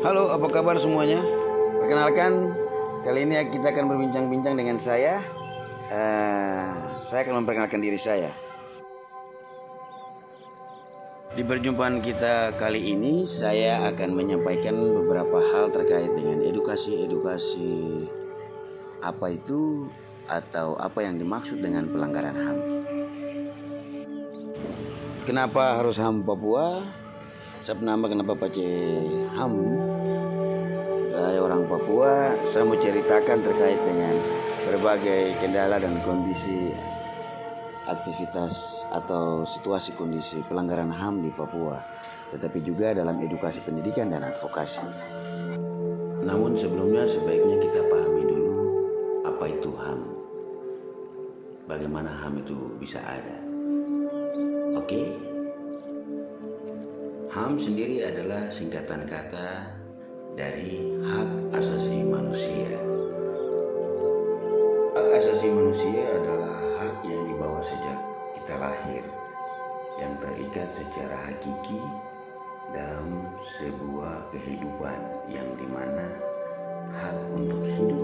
Halo, apa kabar semuanya? Perkenalkan, kali ini kita akan berbincang-bincang dengan saya. Uh, saya akan memperkenalkan diri saya. Di perjumpaan kita kali ini, saya akan menyampaikan beberapa hal terkait dengan edukasi-edukasi apa itu atau apa yang dimaksud dengan pelanggaran HAM. Kenapa harus HAM Papua? Saya nama kenapa pakai HAM? Saya orang Papua, saya mau ceritakan terkait dengan berbagai kendala dan kondisi aktivitas atau situasi kondisi pelanggaran HAM di Papua, tetapi juga dalam edukasi pendidikan dan advokasi. Namun sebelumnya sebaiknya kita pahami dulu apa itu HAM. Bagaimana HAM itu bisa ada. Oke? Okay? HAM sendiri adalah singkatan kata dari hak asasi manusia. Hak asasi manusia adalah hak yang dibawa sejak kita lahir, yang terikat secara hakiki dalam sebuah kehidupan yang di mana hak untuk hidup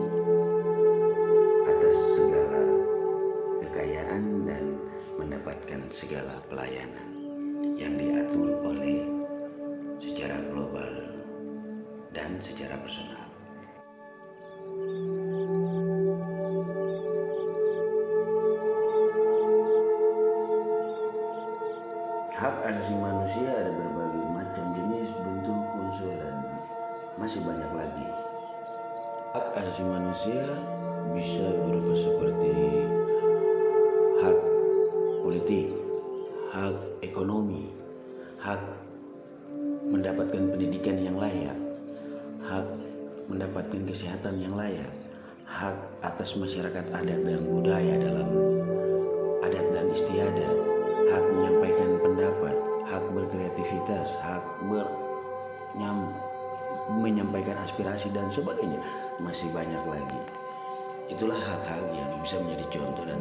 secara personal. Hak asasi manusia ada berbagai macam jenis, bentuk, unsur, dan masih banyak lagi. Hak asasi manusia bisa berupa seperti hak politik, hak ekonomi, hak mendapatkan pendidikan yang layak, mendapatkan kesehatan yang layak, hak atas masyarakat adat dan budaya dalam adat dan istiadat, hak menyampaikan pendapat, hak berkreativitas, hak ber menyampaikan aspirasi dan sebagainya masih banyak lagi. Itulah hak-hak yang bisa menjadi contoh dan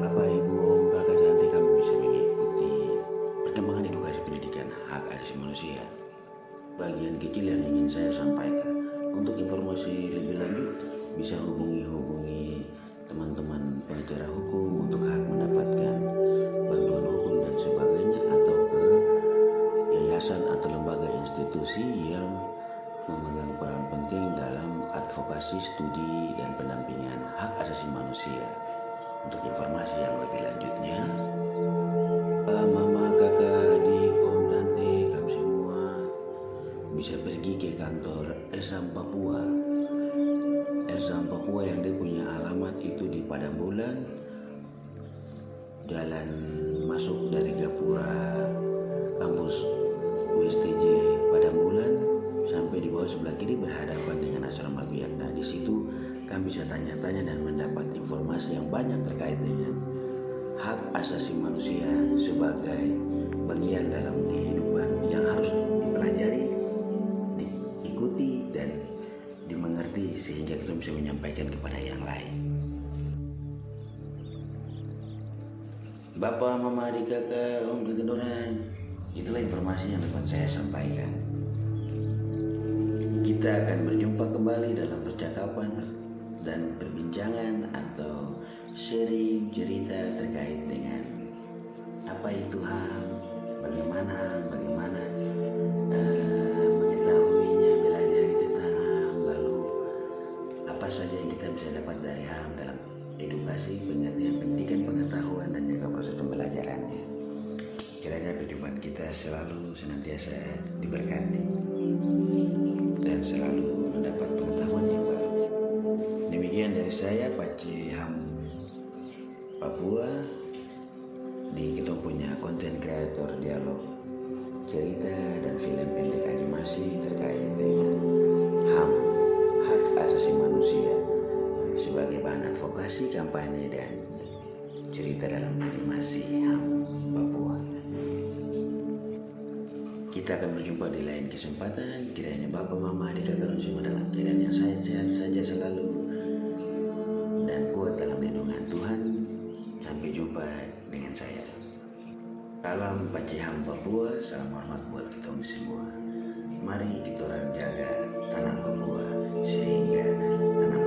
Bapak Ibu Om Kakak nanti kami bisa mengikuti perkembangan edukasi pendidikan hak asasi manusia. Bagian kecil yang ingin saya sampaikan. Bisa hubungi-hubungi teman-teman pengacara hukum untuk hak mendapatkan bantuan hukum dan sebagainya atau ke yayasan atau lembaga institusi yang memegang peran penting dalam advokasi studi dan pendampingan hak asasi manusia. Untuk informasi yang lebih lanjutnya, mama, kakak, adik, om, tante, kamu semua bisa pergi ke kantor Esam Papua. Padang Bulan, jalan masuk dari Gapura, kampus USTJ Padang Bulan sampai di bawah sebelah kiri berhadapan dengan asrama biak. Nah di situ kami bisa tanya-tanya dan mendapat informasi yang banyak terkait dengan hak asasi manusia sebagai bagian dalam kehidupan yang harus dipelajari, diikuti dan dimengerti sehingga kita bisa menyampaikan kepada yang lain. Bapak, Mama, adik, kakak, om, tante, itulah informasi yang dapat saya sampaikan. Kita akan berjumpa kembali dalam percakapan dan perbincangan atau seri cerita terkait dengan apa itu HAM, bagaimana bagaimana kita selalu senantiasa diberkati dan selalu mendapat pengetahuan yang baru. Demikian dari saya, Paci Ham Papua di kita punya konten kreator dialog cerita dan film pendek animasi terkait dengan HAM hak asasi manusia sebagai bahan advokasi kampanye dan cerita dalam animasi HAM Papua. Kita akan berjumpa di lain kesempatan. Kiranya Bapak, Mama, adik kalian semua dalam keadaan yang sehat-sehat saja selalu dan kuat dalam lindungan Tuhan. Sampai jumpa dengan saya. Salam Paciham Papua, salam hormat buat kita semua. Mari kita orang jaga tanah Papua sehingga tanah